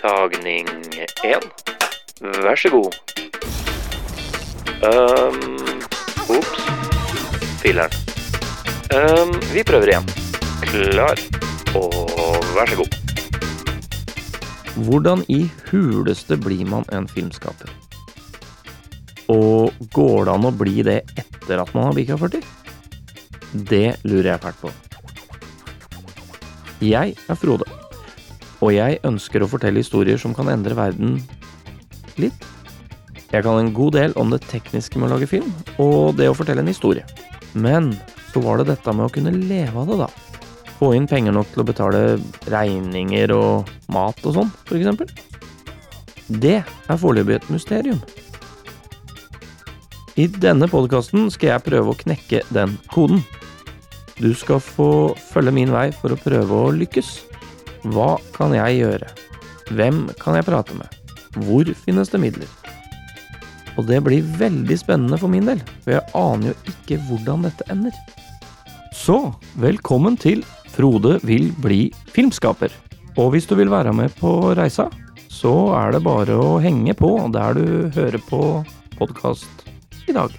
Tagning én. Vær så god. Um, Ops. Filler'n. Um, vi prøver igjen. Klar. Og vær så god. Hvordan i huleste blir man en filmskaper? Og går det an å bli det etter at man har bikka 40? Det lurer jeg fælt på. Jeg er Frode, og jeg ønsker å fortelle historier som kan endre verden litt. Jeg kan en god del om det tekniske med å lage film, og det å fortelle en historie. Men så var det dette med å kunne leve av det, da. Få inn penger nok til å betale regninger og mat og sånn, eksempel. Det er foreløpig et mysterium. I denne podkasten skal jeg prøve å knekke den koden. Du skal få følge min vei for å prøve å lykkes. Hva kan jeg gjøre? Hvem kan jeg prate med? Hvor finnes det midler? Og det blir veldig spennende for min del, for jeg aner jo ikke hvordan dette ender. Så velkommen til Frode vil bli filmskaper. Og hvis du vil være med på reisa, så er det bare å henge på der du hører på podkast i dag.